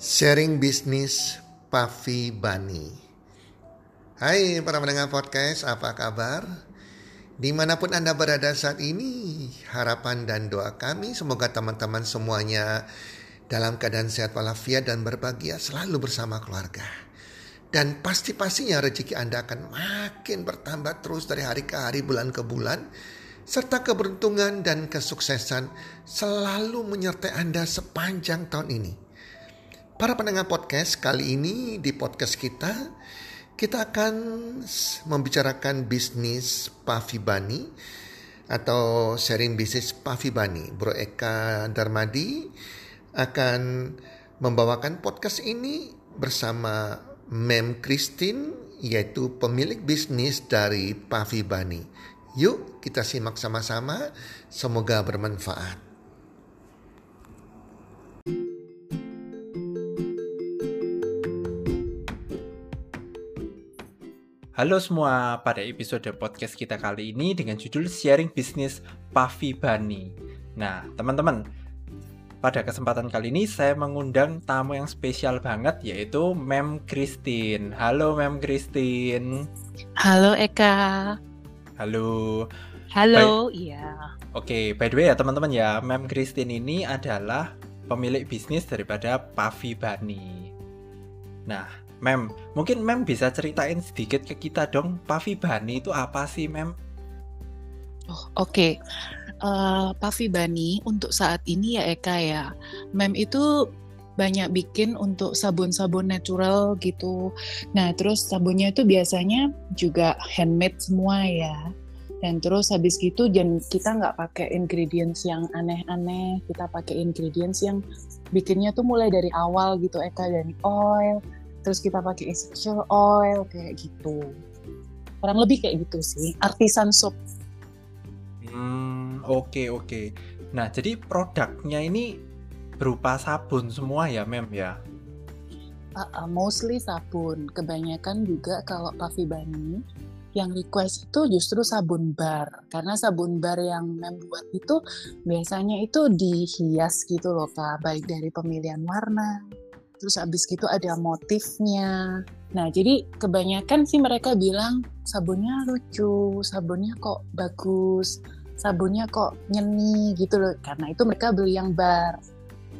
Sharing bisnis Pavi Bani. Hai para pendengar podcast, apa kabar? Di mana pun Anda berada saat ini, harapan dan doa kami semoga teman-teman semuanya dalam keadaan sehat walafiat dan berbahagia selalu bersama keluarga. Dan pasti-pastinya rezeki Anda akan makin bertambah terus dari hari ke hari, bulan ke bulan. Serta keberuntungan dan kesuksesan selalu menyertai Anda sepanjang tahun ini. Para pendengar podcast, kali ini di podcast kita, kita akan membicarakan bisnis Pavibani atau sharing bisnis Pavibani. Bro Eka Darmadi akan membawakan podcast ini bersama Mem Christine yaitu pemilik bisnis dari Pavibani. Yuk kita simak sama-sama, semoga bermanfaat. Halo semua, pada episode podcast kita kali ini dengan judul Sharing Bisnis Pavi Bani. Nah, teman-teman, pada kesempatan kali ini saya mengundang tamu yang spesial banget yaitu Mem Christine. Halo Mem Christine. Halo Eka. Halo. Halo, iya. Oke, by the way ya teman-teman ya, Mem Christine ini adalah pemilik bisnis daripada Pavi Bani. Nah, Mem, mungkin Mem bisa ceritain sedikit ke kita dong, Pavi Bani itu apa sih, Mem? Oh, oke. Okay. Uh, Pavi Bani untuk saat ini ya Eka ya. Mem itu banyak bikin untuk sabun-sabun natural gitu. Nah, terus sabunnya itu biasanya juga handmade semua ya. Dan terus habis gitu dan kita nggak pakai ingredients yang aneh-aneh, kita pakai ingredients yang bikinnya tuh mulai dari awal gitu Eka dari oil, terus kita pakai essential oil kayak gitu. Kurang lebih kayak gitu sih artisan soap hmm oke okay, oke. Okay. nah jadi produknya ini berupa sabun semua ya mem ya? Uh, uh, mostly sabun. Kebanyakan juga kalau Pavi Bani yang request itu justru sabun bar. Karena sabun bar yang membuat itu biasanya itu dihias gitu loh kak. Baik dari pemilihan warna terus abis gitu ada motifnya. Nah, jadi kebanyakan sih mereka bilang sabunnya lucu, sabunnya kok bagus, sabunnya kok nyeni gitu loh. Karena itu mereka beli yang bar.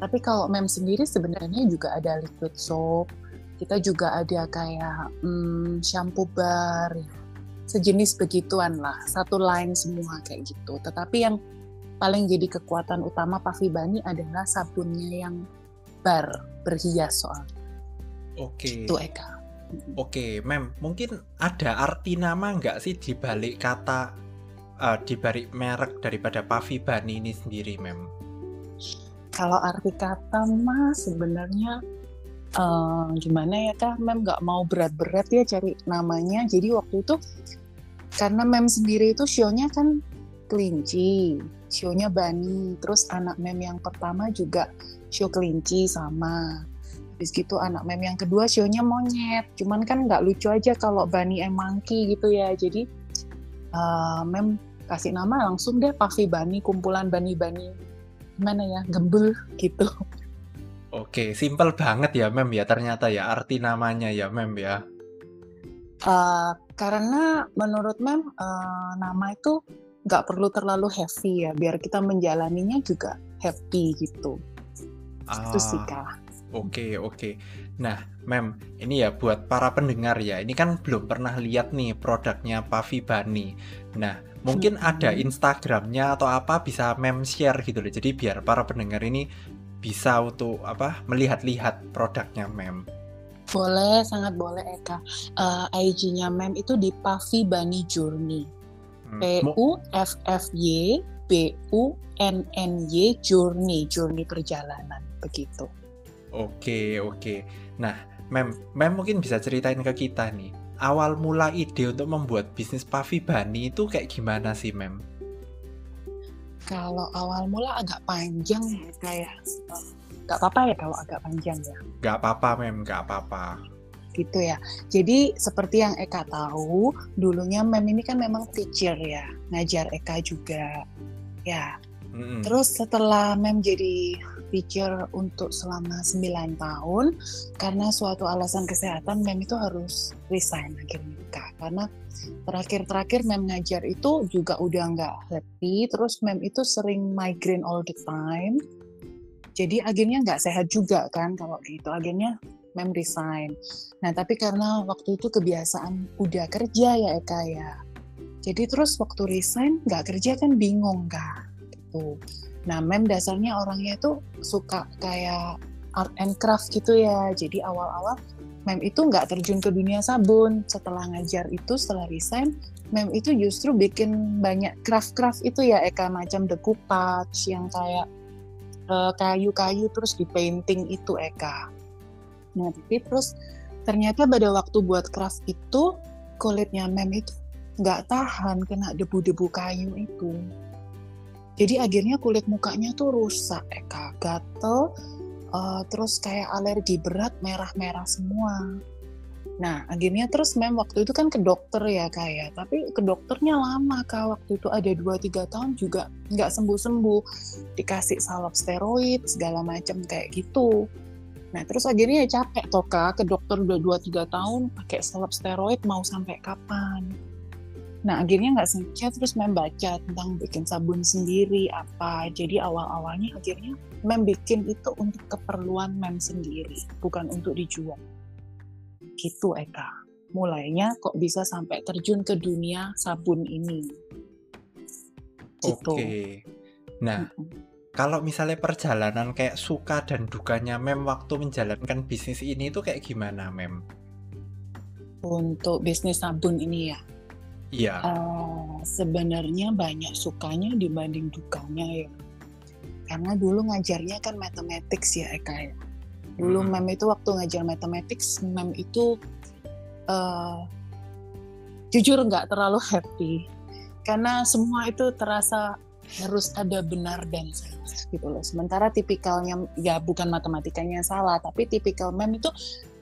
Tapi kalau mem sendiri sebenarnya juga ada liquid soap, kita juga ada kayak hmm, shampoo bar, sejenis begituan lah, satu line semua kayak gitu. Tetapi yang paling jadi kekuatan utama Pavibani adalah sabunnya yang bar berhias soal. Oke. Itu Eka. Oke, Mem, mungkin ada arti nama nggak sih di balik kata uh, di balik merek daripada Pavi Bani ini sendiri, Mem? Kalau arti kata mah sebenarnya uh, gimana ya kak, Mem nggak mau berat-berat ya cari namanya. Jadi waktu itu karena Mem sendiri itu sionya kan kelinci, sionya Bani, terus anak Mem yang pertama juga show kelinci sama. Habis gitu anak mem yang kedua shownya monyet. Cuman kan nggak lucu aja kalau Bani and Monkey gitu ya. Jadi uh, mem kasih nama langsung deh Pavi Bani kumpulan Bani-Bani gimana ya? Gembel gitu. Oke, simple banget ya Mem ya. Ternyata ya arti namanya ya Mem ya. Uh, karena menurut Mem uh, nama itu nggak perlu terlalu heavy ya, biar kita menjalaninya juga happy gitu. Ah, itu sih kak. Oke oke. Nah, Mem, ini ya buat para pendengar ya. Ini kan belum pernah lihat nih produknya Pavi Bani. Nah, mungkin hmm. ada Instagramnya atau apa bisa Mem share gitu loh. Jadi biar para pendengar ini bisa untuk apa melihat-lihat produknya Mem. Boleh, sangat boleh Eka. Uh, IG-nya Mem itu di Pavi Bani Journey. Hmm. P U F F Y B U N N Y Journey, Journey perjalanan begitu. Oke, oke. Nah, Mem, Mem mungkin bisa ceritain ke kita nih. Awal mula ide untuk membuat bisnis Pavi Bani itu kayak gimana sih, Mem? Kalau awal mula agak panjang ya, kayak nggak apa-apa ya kalau agak panjang ya. Nggak apa-apa, Mem, nggak apa-apa. Gitu ya. Jadi seperti yang Eka tahu, dulunya Mem ini kan memang teacher ya, ngajar Eka juga. Ya, Mm-hmm. Terus setelah Mem jadi teacher untuk selama 9 tahun, karena suatu alasan kesehatan Mem itu harus resign akhirnya kak. Karena terakhir-terakhir Mem ngajar itu juga udah nggak happy, terus Mem itu sering migraine all the time. Jadi akhirnya nggak sehat juga kan kalau gitu. Akhirnya Mem resign. Nah tapi karena waktu itu kebiasaan udah kerja ya Eka ya. Jadi terus waktu resign nggak kerja kan bingung kak gitu. Nah, mem dasarnya orangnya itu suka kayak art and craft gitu ya. Jadi awal-awal mem itu nggak terjun ke dunia sabun. Setelah ngajar itu, setelah resign, mem itu justru bikin banyak craft-craft itu ya, Eka macam decoupage yang kayak kayu kayu-kayu terus di painting itu Eka. Nah, tapi terus ternyata pada waktu buat craft itu kulitnya mem itu nggak tahan kena debu-debu kayu itu. Jadi akhirnya kulit mukanya tuh rusak, Eka, gatel, uh, terus kayak alergi berat, merah-merah semua. Nah, akhirnya terus mem waktu itu kan ke dokter ya kayak, ya. tapi ke dokternya lama kak waktu itu ada 2-3 tahun juga nggak sembuh-sembuh, dikasih salep steroid segala macam kayak gitu. Nah terus akhirnya ya capek toh kak ke dokter udah 2-3 tahun pakai salep steroid mau sampai kapan? Nah akhirnya nggak sengaja terus mem baca tentang bikin sabun sendiri apa. Jadi awal-awalnya akhirnya mem bikin itu untuk keperluan mem sendiri, bukan untuk dijual. Gitu Eka. Mulainya kok bisa sampai terjun ke dunia sabun ini. Gitu. Oke. Nah, mm -hmm. kalau misalnya perjalanan kayak suka dan dukanya mem waktu menjalankan bisnis ini itu kayak gimana mem? Untuk bisnis sabun ini ya Iya. Uh, sebenarnya banyak sukanya dibanding dukanya ya. Karena dulu ngajarnya kan mathematics ya Eka ya. Dulu hmm. mem itu waktu ngajar mathematics, mem itu uh, jujur nggak terlalu happy. Karena semua itu terasa harus ada benar dan salah gitu loh. Sementara tipikalnya ya bukan matematikanya salah, tapi tipikal mem itu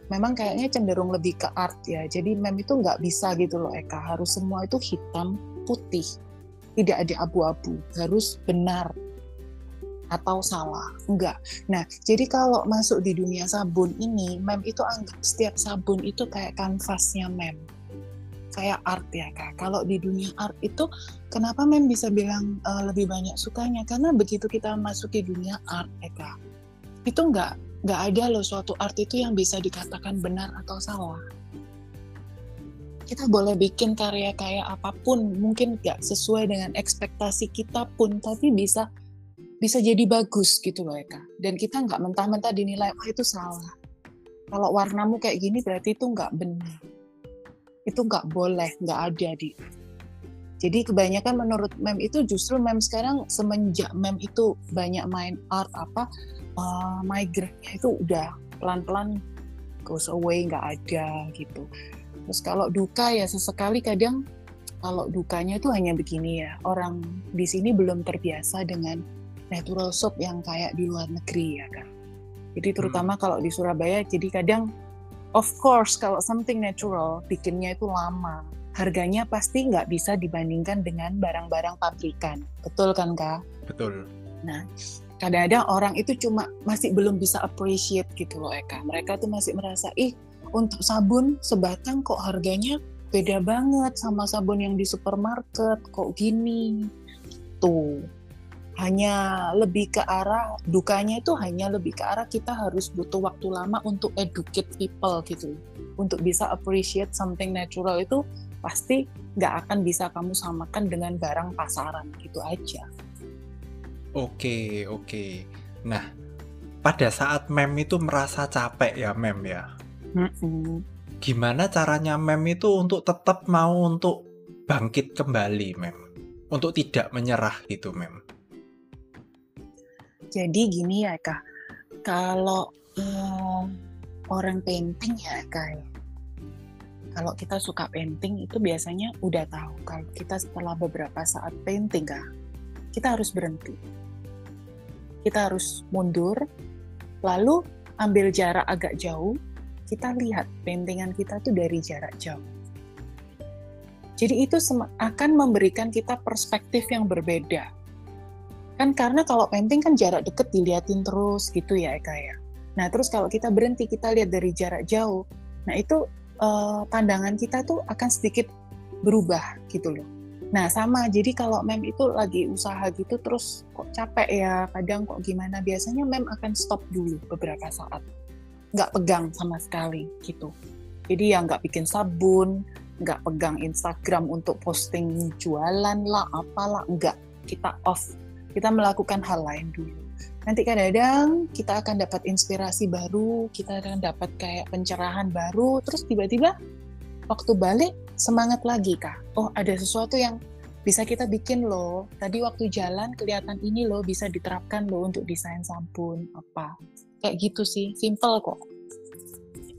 memang kayaknya cenderung lebih ke art ya. Jadi mem itu nggak bisa gitu loh Eka, harus semua itu hitam putih, tidak ada abu-abu, harus benar atau salah, enggak. Nah, jadi kalau masuk di dunia sabun ini, mem itu anggap setiap sabun itu kayak kanvasnya mem. Kayak art ya kak. Kalau di dunia art itu, kenapa mem bisa bilang uh, lebih banyak sukanya? Karena begitu kita masuk di dunia art kak, itu enggak nggak ada loh suatu art itu yang bisa dikatakan benar atau salah. Kita boleh bikin karya kayak apa pun, mungkin nggak sesuai dengan ekspektasi kita pun, tapi bisa bisa jadi bagus gitu loh Eka. Dan kita nggak mentah-mentah dinilai, wah itu salah. Kalau warnamu kayak gini berarti itu nggak benar. Itu nggak boleh, nggak ada di. Jadi kebanyakan menurut mem itu justru mem sekarang semenjak mem itu banyak main art apa, uh, migraine itu udah pelan-pelan goes away nggak ada gitu. Terus kalau duka ya sesekali kadang kalau dukanya itu hanya begini ya. Orang di sini belum terbiasa dengan natural soap yang kayak di luar negeri ya kan jadi terutama hmm. kalau di Surabaya jadi kadang of course kalau something natural bikinnya itu lama harganya pasti nggak bisa dibandingkan dengan barang-barang pabrikan. Betul kan kak? Betul. Nah kadang-kadang orang itu cuma masih belum bisa appreciate gitu loh Eka. Mereka tuh masih merasa, ih untuk sabun sebatang kok harganya beda banget sama sabun yang di supermarket, kok gini. Tuh, hanya lebih ke arah, dukanya itu hanya lebih ke arah kita harus butuh waktu lama untuk educate people gitu. Untuk bisa appreciate something natural itu pasti nggak akan bisa kamu samakan dengan barang pasaran gitu aja. Oke, oke. Nah, pada saat mem itu merasa capek ya mem ya. Mm-mm. Gimana caranya mem itu untuk tetap mau untuk bangkit kembali mem, untuk tidak menyerah gitu mem. Jadi gini ya kak, kalau um, orang painting ya kak, ya. kalau kita suka painting itu biasanya udah tahu kalau kita setelah beberapa saat painting kak, kita harus berhenti kita harus mundur, lalu ambil jarak agak jauh, kita lihat pentingan kita tuh dari jarak jauh. Jadi itu akan memberikan kita perspektif yang berbeda. Kan karena kalau painting kan jarak deket diliatin terus gitu ya Eka ya. Nah terus kalau kita berhenti kita lihat dari jarak jauh, nah itu uh, pandangan kita tuh akan sedikit berubah gitu loh. Nah sama, jadi kalau mem itu lagi usaha gitu terus kok capek ya, kadang kok gimana, biasanya mem akan stop dulu beberapa saat. Nggak pegang sama sekali gitu. Jadi ya nggak bikin sabun, nggak pegang Instagram untuk posting jualan lah, apalah, nggak. Kita off kita melakukan hal lain dulu. Nanti kadang-kadang kita akan dapat inspirasi baru, kita akan dapat kayak pencerahan baru, terus tiba-tiba waktu balik semangat lagi kak. Oh ada sesuatu yang bisa kita bikin loh. Tadi waktu jalan kelihatan ini loh bisa diterapkan loh untuk desain sabun apa. Kayak gitu sih, simple kok.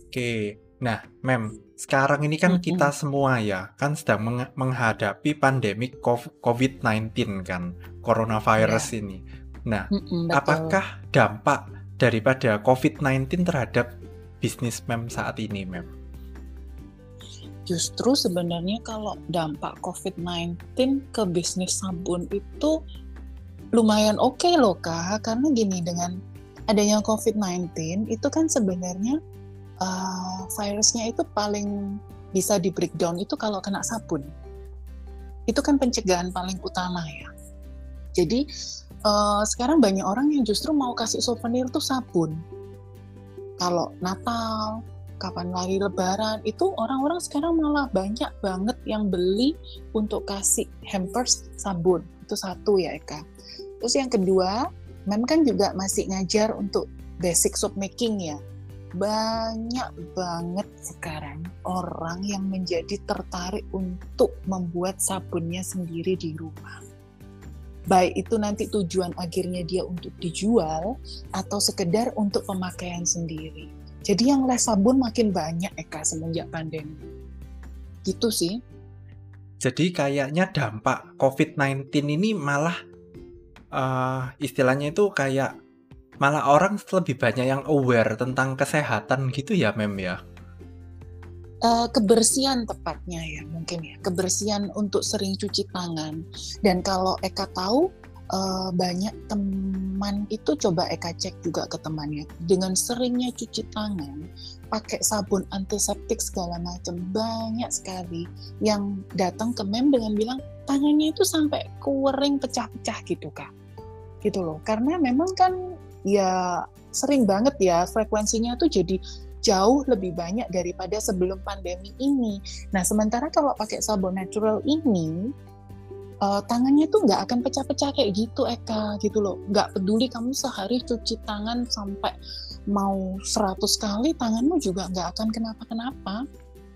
Oke, nah Mem, sekarang ini kan mm -hmm. kita semua ya kan sedang meng menghadapi pandemi COVID-19 kan, coronavirus yeah. ini. Nah, mm -hmm, apakah dampak daripada COVID-19 terhadap bisnis Mem saat ini, Mem? Justru sebenarnya kalau dampak COVID-19 ke bisnis sabun itu lumayan oke okay loh Kak, karena gini dengan adanya COVID-19 itu kan sebenarnya uh, virusnya itu paling bisa di breakdown itu kalau kena sabun. Itu kan pencegahan paling utama ya. Jadi uh, sekarang banyak orang yang justru mau kasih souvenir tuh sabun. Kalau Natal, kapan lagi Lebaran, itu orang-orang sekarang malah banyak banget yang beli untuk kasih hampers sabun. Itu satu ya Eka. Terus yang kedua, Mem kan juga masih ngajar untuk basic soap making ya banyak banget sekarang orang yang menjadi tertarik untuk membuat sabunnya sendiri di rumah. Baik itu nanti tujuan akhirnya dia untuk dijual atau sekedar untuk pemakaian sendiri. Jadi yang les sabun makin banyak Eka semenjak pandemi. Gitu sih. Jadi kayaknya dampak COVID-19 ini malah uh, istilahnya itu kayak malah orang lebih banyak yang aware tentang kesehatan gitu ya mem ya uh, kebersihan tepatnya ya mungkin ya kebersihan untuk sering cuci tangan dan kalau Eka tahu uh, banyak teman itu coba Eka cek juga ke temannya. Dengan seringnya cuci tangan pakai sabun antiseptik segala macam banyak sekali yang datang ke mem dengan bilang tangannya itu sampai kering pecah-pecah gitu kak. Gitu loh. Karena memang kan ya sering banget ya frekuensinya tuh jadi jauh lebih banyak daripada sebelum pandemi ini. Nah, sementara kalau pakai sabun natural ini, uh, tangannya tuh nggak akan pecah-pecah kayak gitu, Eka, gitu loh. Nggak peduli kamu sehari cuci tangan sampai mau 100 kali, tanganmu juga nggak akan kenapa-kenapa.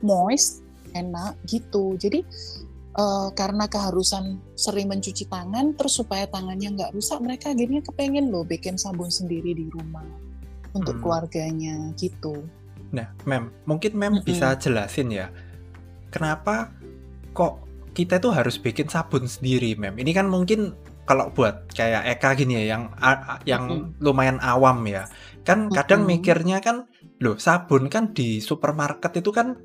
Moist, enak, gitu. Jadi, uh, karena keharusan sering mencuci tangan, terus supaya tangannya nggak rusak, mereka akhirnya kepengen loh bikin sabun sendiri di rumah untuk hmm. keluarganya gitu. Nah, Mem, mungkin Mem -hmm. bisa jelasin ya, kenapa kok kita tuh harus bikin sabun sendiri, Mem? Ini kan mungkin kalau buat kayak Eka gini ya, yang yang -hmm. lumayan awam ya, kan kadang mikirnya kan, loh sabun kan di supermarket itu kan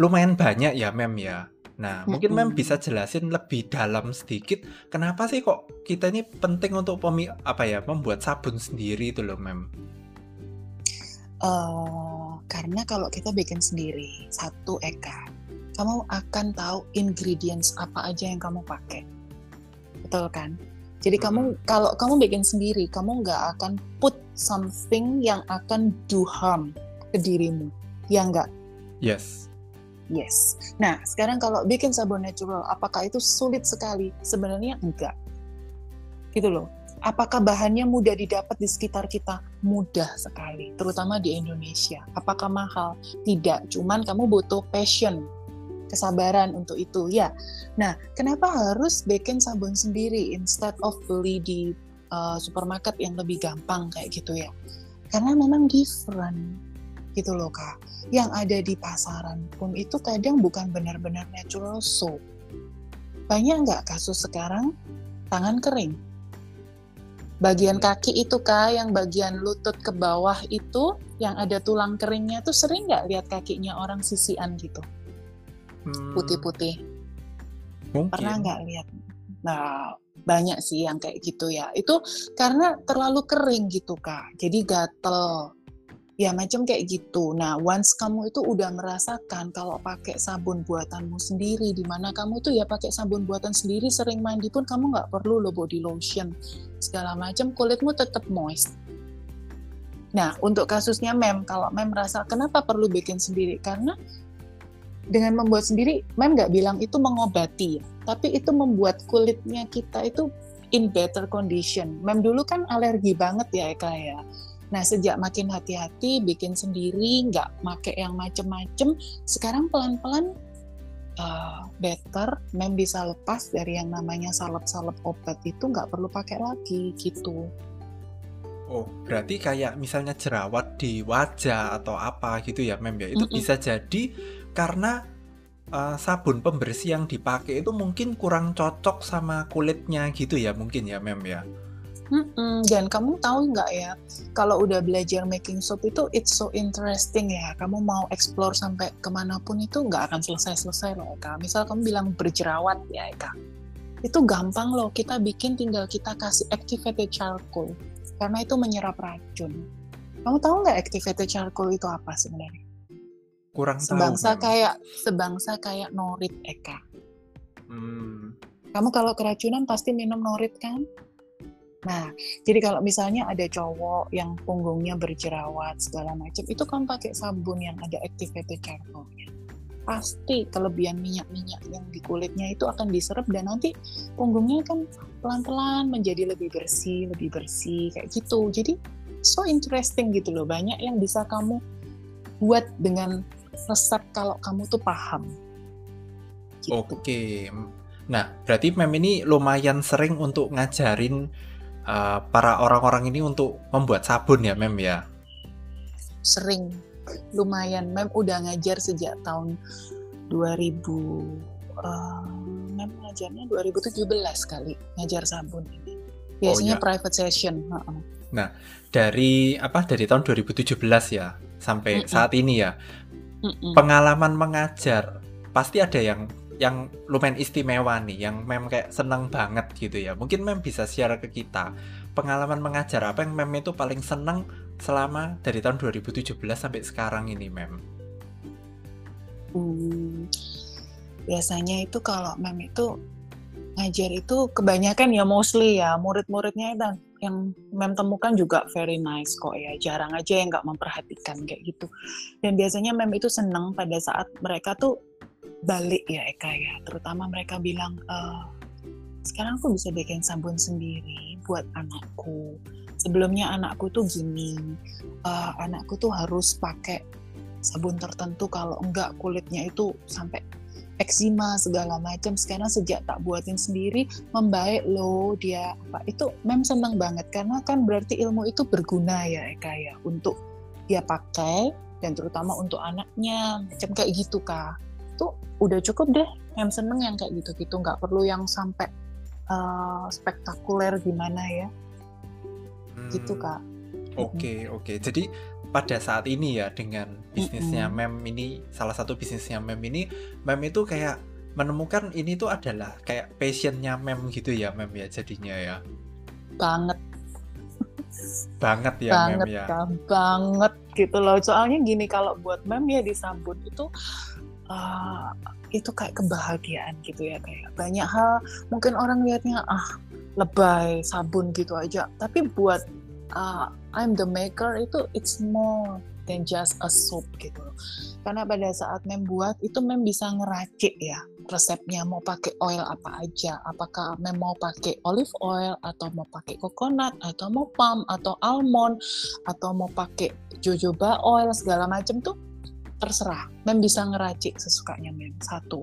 lumayan banyak ya, Mem ya Nah, mm-hmm. mungkin Mem bisa jelasin lebih dalam sedikit kenapa sih kok kita ini penting untuk pemi apa ya membuat sabun sendiri itu loh, Mem? Uh, karena kalau kita bikin sendiri satu eka, kamu akan tahu ingredients apa aja yang kamu pakai, betul kan? Jadi hmm. kamu kalau kamu bikin sendiri, kamu nggak akan put something yang akan do harm ke dirimu, ya nggak? Yes Yes. Nah, sekarang kalau bikin sabun natural, apakah itu sulit sekali? Sebenarnya enggak. Gitu loh. Apakah bahannya mudah didapat di sekitar kita? Mudah sekali, terutama di Indonesia. Apakah mahal? Tidak, cuman kamu butuh passion, kesabaran untuk itu. Ya. Nah, kenapa harus bikin sabun sendiri instead of beli di uh, supermarket yang lebih gampang kayak gitu ya? Karena memang different gitu loh kak. Yang ada di pasaran pun itu kadang bukan benar-benar natural soap. Banyak nggak kasus sekarang tangan kering? Bagian kaki itu kak, yang bagian lutut ke bawah itu, yang ada tulang keringnya tuh sering nggak lihat kakinya orang sisian gitu, hmm. putih-putih. Pernah nggak lihat? Nah, banyak sih yang kayak gitu ya itu karena terlalu kering gitu kak jadi gatel ya macam kayak gitu. Nah, once kamu itu udah merasakan kalau pakai sabun buatanmu sendiri, di mana kamu itu ya pakai sabun buatan sendiri, sering mandi pun kamu nggak perlu lo body lotion segala macam, kulitmu tetap moist. Nah, untuk kasusnya mem, kalau mem merasa kenapa perlu bikin sendiri? Karena dengan membuat sendiri, mem nggak bilang itu mengobati, ya, tapi itu membuat kulitnya kita itu in better condition. Mem dulu kan alergi banget ya Eka ya Nah, sejak makin hati-hati, bikin sendiri, nggak make yang macem-macem, sekarang pelan-pelan uh, better, mem bisa lepas dari yang namanya salep-salep obat itu nggak perlu pakai lagi gitu. Oh, berarti kayak misalnya jerawat di wajah atau apa gitu ya, mem ya? Itu mm -mm. bisa jadi karena uh, sabun pembersih yang dipakai itu mungkin kurang cocok sama kulitnya gitu ya, mungkin ya, mem ya? Mm-mm. Dan kamu tahu nggak ya, kalau udah belajar making soap itu it's so interesting ya. Kamu mau explore sampai ke mana pun itu nggak akan selesai-selesai loh, Eka. Misal kamu bilang berjerawat ya, Eka. Itu gampang loh, kita bikin tinggal kita kasih activated charcoal. Karena itu menyerap racun. Kamu tahu nggak activated charcoal itu apa sebenarnya? Kurang sebangsa tahu. kayak sebangsa kayak norit, Eka. Hmm. Kamu kalau keracunan pasti minum norit kan? Nah, jadi kalau misalnya ada cowok yang punggungnya berjerawat segala macam, itu kan pakai sabun yang ada activated charcoalnya. Pasti kelebihan minyak-minyak yang di kulitnya itu akan diserap dan nanti punggungnya kan pelan-pelan menjadi lebih bersih, lebih bersih kayak gitu. Jadi so interesting gitu loh. Banyak yang bisa kamu buat dengan resep kalau kamu tuh paham. Gitu. Oke. Nah, berarti mem ini lumayan sering untuk ngajarin uh, para orang-orang ini untuk membuat sabun ya Mem ya? Sering, lumayan. Mem udah ngajar sejak tahun 2000, uh, Mem ngajarnya 2017 kali ngajar sabun ini. Biasanya oh, ya. private session. Uh -uh. Nah, dari apa dari tahun 2017 ya sampai mm -mm. saat ini ya, mm pengalaman mengajar pasti ada yang yang lumayan istimewa nih, yang mem kayak seneng banget gitu ya. Mungkin mem bisa share ke kita pengalaman mengajar apa yang mem itu paling seneng selama dari tahun 2017 sampai sekarang ini mem. Hmm, biasanya itu kalau mem itu ngajar itu kebanyakan ya mostly ya murid-muridnya dan yang mem temukan juga very nice kok ya. Jarang aja yang nggak memperhatikan kayak gitu. Dan biasanya mem itu seneng pada saat mereka tuh balik ya Eka ya. Terutama mereka bilang e, sekarang aku bisa bikin sabun sendiri buat anakku. Sebelumnya anakku tuh gini uh, anakku tuh harus pakai sabun tertentu. Kalau enggak kulitnya itu sampai eksima segala macam. Sekarang sejak tak buatin sendiri membaik loh dia. Apa itu mem seneng banget. Karena kan berarti ilmu itu berguna ya Eka ya. Untuk dia pakai dan terutama untuk anaknya. Macam kayak gitu kak. Tuh udah cukup deh yang seneng yang kayak gitu-gitu nggak perlu yang sampai uh, spektakuler gimana ya. Hmm. gitu kak. Oke okay, oke. Okay. jadi pada saat ini ya dengan bisnisnya mm -hmm. mem ini salah satu bisnisnya mem ini mem itu kayak menemukan ini tuh adalah kayak passionnya mem gitu ya mem ya jadinya ya. Banget. Banget ya banget, mem ya. Kan, banget gitu loh. Soalnya gini kalau buat mem ya disambut itu uh, itu kayak kebahagiaan gitu ya kayak banyak hal. Mungkin orang lihatnya ah lebay sabun gitu aja. Tapi buat uh, I'm the maker itu it's more than just a soap gitu karena pada saat mem buat itu mem bisa ngeracik ya resepnya mau pakai oil apa aja. Apakah mem mau pakai olive oil atau mau pakai coconut atau mau palm atau almond atau mau pakai jojoba oil segala macam tuh terserah. Mem bisa ngeracik sesukanya mem satu.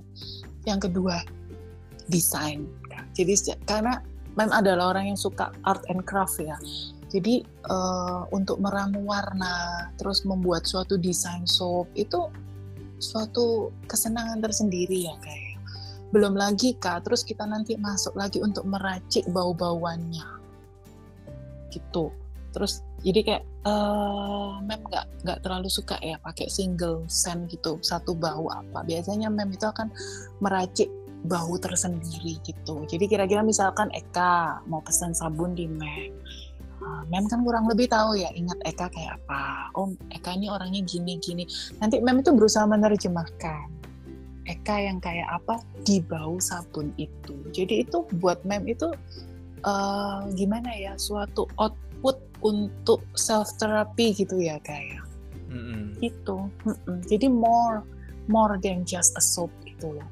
Yang kedua desain. Jadi karena mem adalah orang yang suka art and craft ya jadi uh, untuk meramu warna terus membuat suatu desain soap itu suatu kesenangan tersendiri ya kayak belum lagi kak terus kita nanti masuk lagi untuk meracik bau-bauannya. Gitu. Terus jadi kayak uh, mem nggak nggak terlalu suka ya pakai single scent gitu satu bau apa. Biasanya mem itu akan meracik bau tersendiri gitu. Jadi kira-kira misalkan Eka mau pesan sabun di Mem, Mem kan kurang lebih tahu ya ingat Eka kayak apa. Oh Eka ini orangnya gini-gini. Nanti Mem itu berusaha menerjemahkan Eka yang kayak apa di bau sabun itu. Jadi itu buat Mem itu uh, gimana ya suatu output untuk self therapy gitu ya kayak. Mm -hmm. Gitu. Mm -mm. Jadi more more than just a soap gitu loh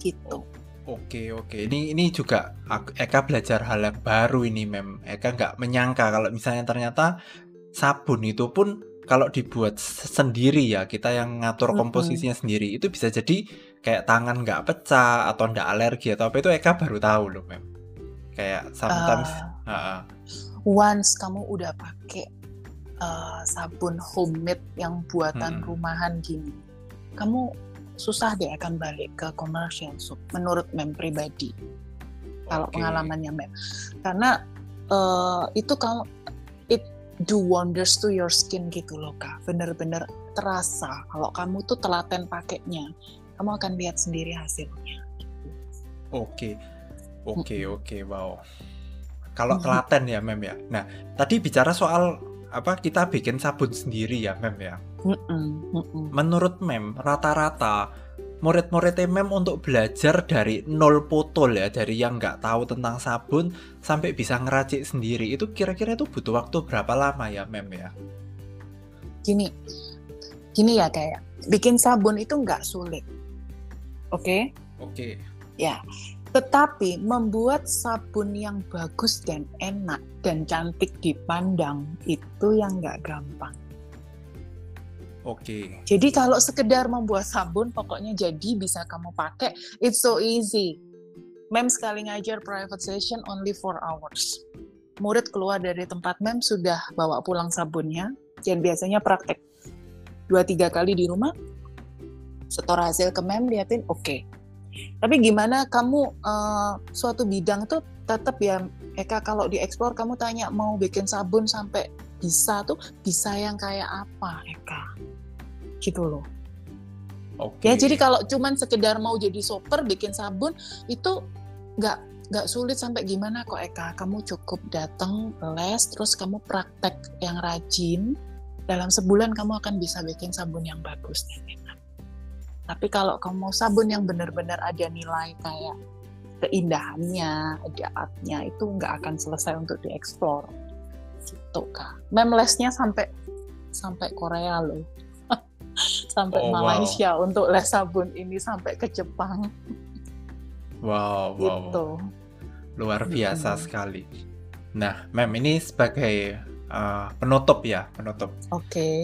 gitu. Oke oke, ini ini juga Eka belajar hal yang baru ini, mem. Eka nggak menyangka kalau misalnya ternyata sabun itu pun kalau dibuat sendiri ya kita yang ngatur komposisinya mm -hmm. sendiri itu bisa jadi kayak tangan nggak pecah atau nggak alergi atau apa itu Eka baru tahu loh, mem. Kayak sometimes. Uh, uh, uh. Once kamu udah pakai uh, sabun homemade yang buatan hmm. rumahan gini, kamu susah dia akan balik ke commercial soup menurut mem pribadi. Kalau pengalamannya mem. Karena uh, itu kalau it do wonders to your skin gitu loh kak. Bener-bener terasa kalau kamu tuh telaten pakainya kamu akan lihat sendiri hasilnya. Oke. Oke oke wow. Kalau telaten ya mem ya. Nah tadi bicara soal apa kita bikin sabun sendiri ya mem ya menurut mem rata-rata murid-murid mem untuk belajar dari nol potol ya dari yang nggak tahu tentang sabun sampai bisa ngeracik sendiri itu kira-kira itu butuh waktu berapa lama ya mem ya gini gini ya kayak bikin sabun itu nggak sulit oke okay? oke okay. ya tetapi membuat sabun yang bagus dan enak dan cantik dipandang itu yang nggak gampang. Oke. Okay. Jadi kalau sekedar membuat sabun, pokoknya jadi bisa kamu pakai. It's so easy. Mem sekali ngajar private session only 4 hours. Murid keluar dari tempat mem sudah bawa pulang sabunnya. Dan biasanya praktek dua tiga kali di rumah. Setor hasil ke mem, liatin oke. Okay tapi gimana kamu uh, suatu bidang tuh tetap ya Eka kalau dieksplor kamu tanya mau bikin sabun sampai bisa tuh bisa yang kayak apa? Eka. Gitu loh. Okay. ya jadi kalau cuman sekedar mau jadi soper bikin sabun itu nggak nggak sulit sampai gimana kok Eka. Kamu cukup datang les terus kamu praktek yang rajin. Dalam sebulan kamu akan bisa bikin sabun yang bagus tapi kalau kamu mau sabun yang benar-benar ada nilai kayak keindahannya, ada artnya itu nggak akan selesai untuk dieksplor. Gitu kak. Memlesnya sampai sampai Korea loh. sampai oh, Malaysia wow. untuk les sabun ini sampai ke Jepang. Wow, wow. Gitu. Luar biasa hmm. sekali. Nah, Mem ini sebagai uh, penutup ya, penutup. Oke. Okay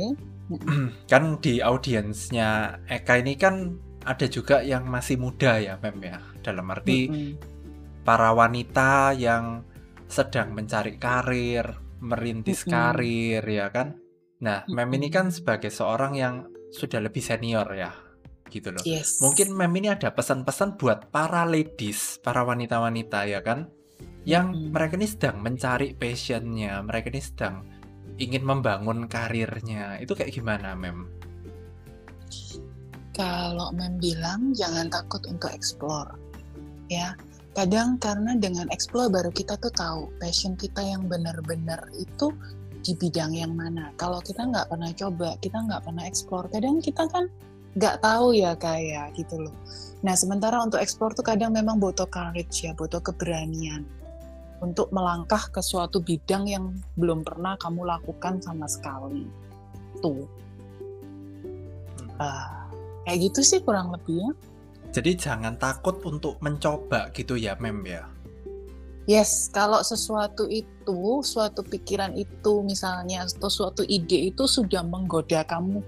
kan di audiensnya Eka ini kan ada juga yang masih muda ya Mem ya dalam arti mm-hmm. para wanita yang sedang mencari karir merintis mm-hmm. karir ya kan nah mm-hmm. Mem ini kan sebagai seorang yang sudah lebih senior ya gitu loh yes. mungkin Mem ini ada pesan-pesan buat para ladies para wanita-wanita ya kan yang mm-hmm. mereka ini sedang mencari passionnya mereka ini sedang ingin membangun karirnya itu kayak gimana mem? Kalau mem bilang jangan takut untuk explore ya kadang karena dengan explore baru kita tuh tahu passion kita yang benar-benar itu di bidang yang mana. Kalau kita nggak pernah coba, kita nggak pernah explore, kadang kita kan nggak tahu ya kayak gitu loh. Nah sementara untuk explore tuh kadang memang butuh courage ya, butuh keberanian untuk melangkah ke suatu bidang yang belum pernah kamu lakukan sama sekali. Tuh. Uh, kayak gitu sih kurang lebih ya. Jadi jangan takut untuk mencoba gitu ya, Mem ya. Yes, kalau sesuatu itu, suatu pikiran itu misalnya atau suatu ide itu sudah menggoda kamu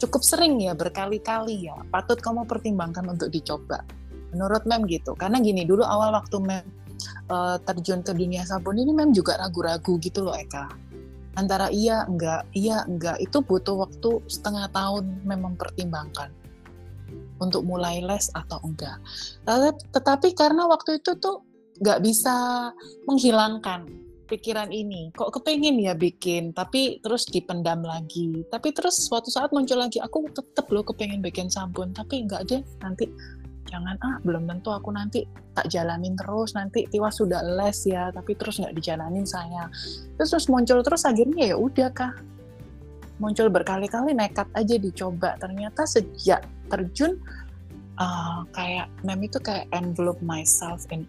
cukup sering ya berkali-kali ya, patut kamu pertimbangkan untuk dicoba. Menurut Mem gitu. Karena gini, dulu awal waktu Mem uh, terjun ke dunia sabun ini memang juga ragu-ragu gitu loh Eka antara iya enggak iya enggak itu butuh waktu setengah tahun memang pertimbangkan untuk mulai les atau enggak. Tetapi karena waktu itu tuh nggak bisa menghilangkan pikiran ini. Kok kepengen ya bikin tapi terus dipendam lagi. Tapi terus suatu saat muncul lagi aku tetap loh kepengen bikin sabun tapi enggak deh nanti jangan ah belum tentu aku nanti tak jalanin terus nanti tiwa sudah les ya tapi terus nggak dijalanin saya terus terus muncul terus akhirnya ya udah kah muncul berkali-kali nekat aja dicoba ternyata sejak terjun uh, kayak mem itu kayak envelope myself in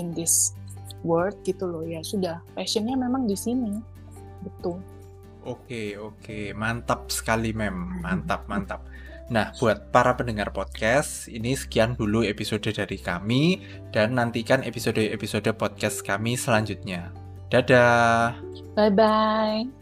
in this world gitu loh ya sudah passionnya memang di sini betul Oke, oke, mantap sekali, Mem. Mantap, mantap. Nah, buat para pendengar podcast, ini sekian dulu episode dari kami, dan nantikan episode-episode podcast kami selanjutnya. Dadah. Bye-bye.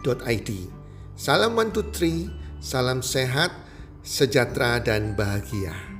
www.salam123.id. Salam 123, salam sehat, sejahtera dan bahagia.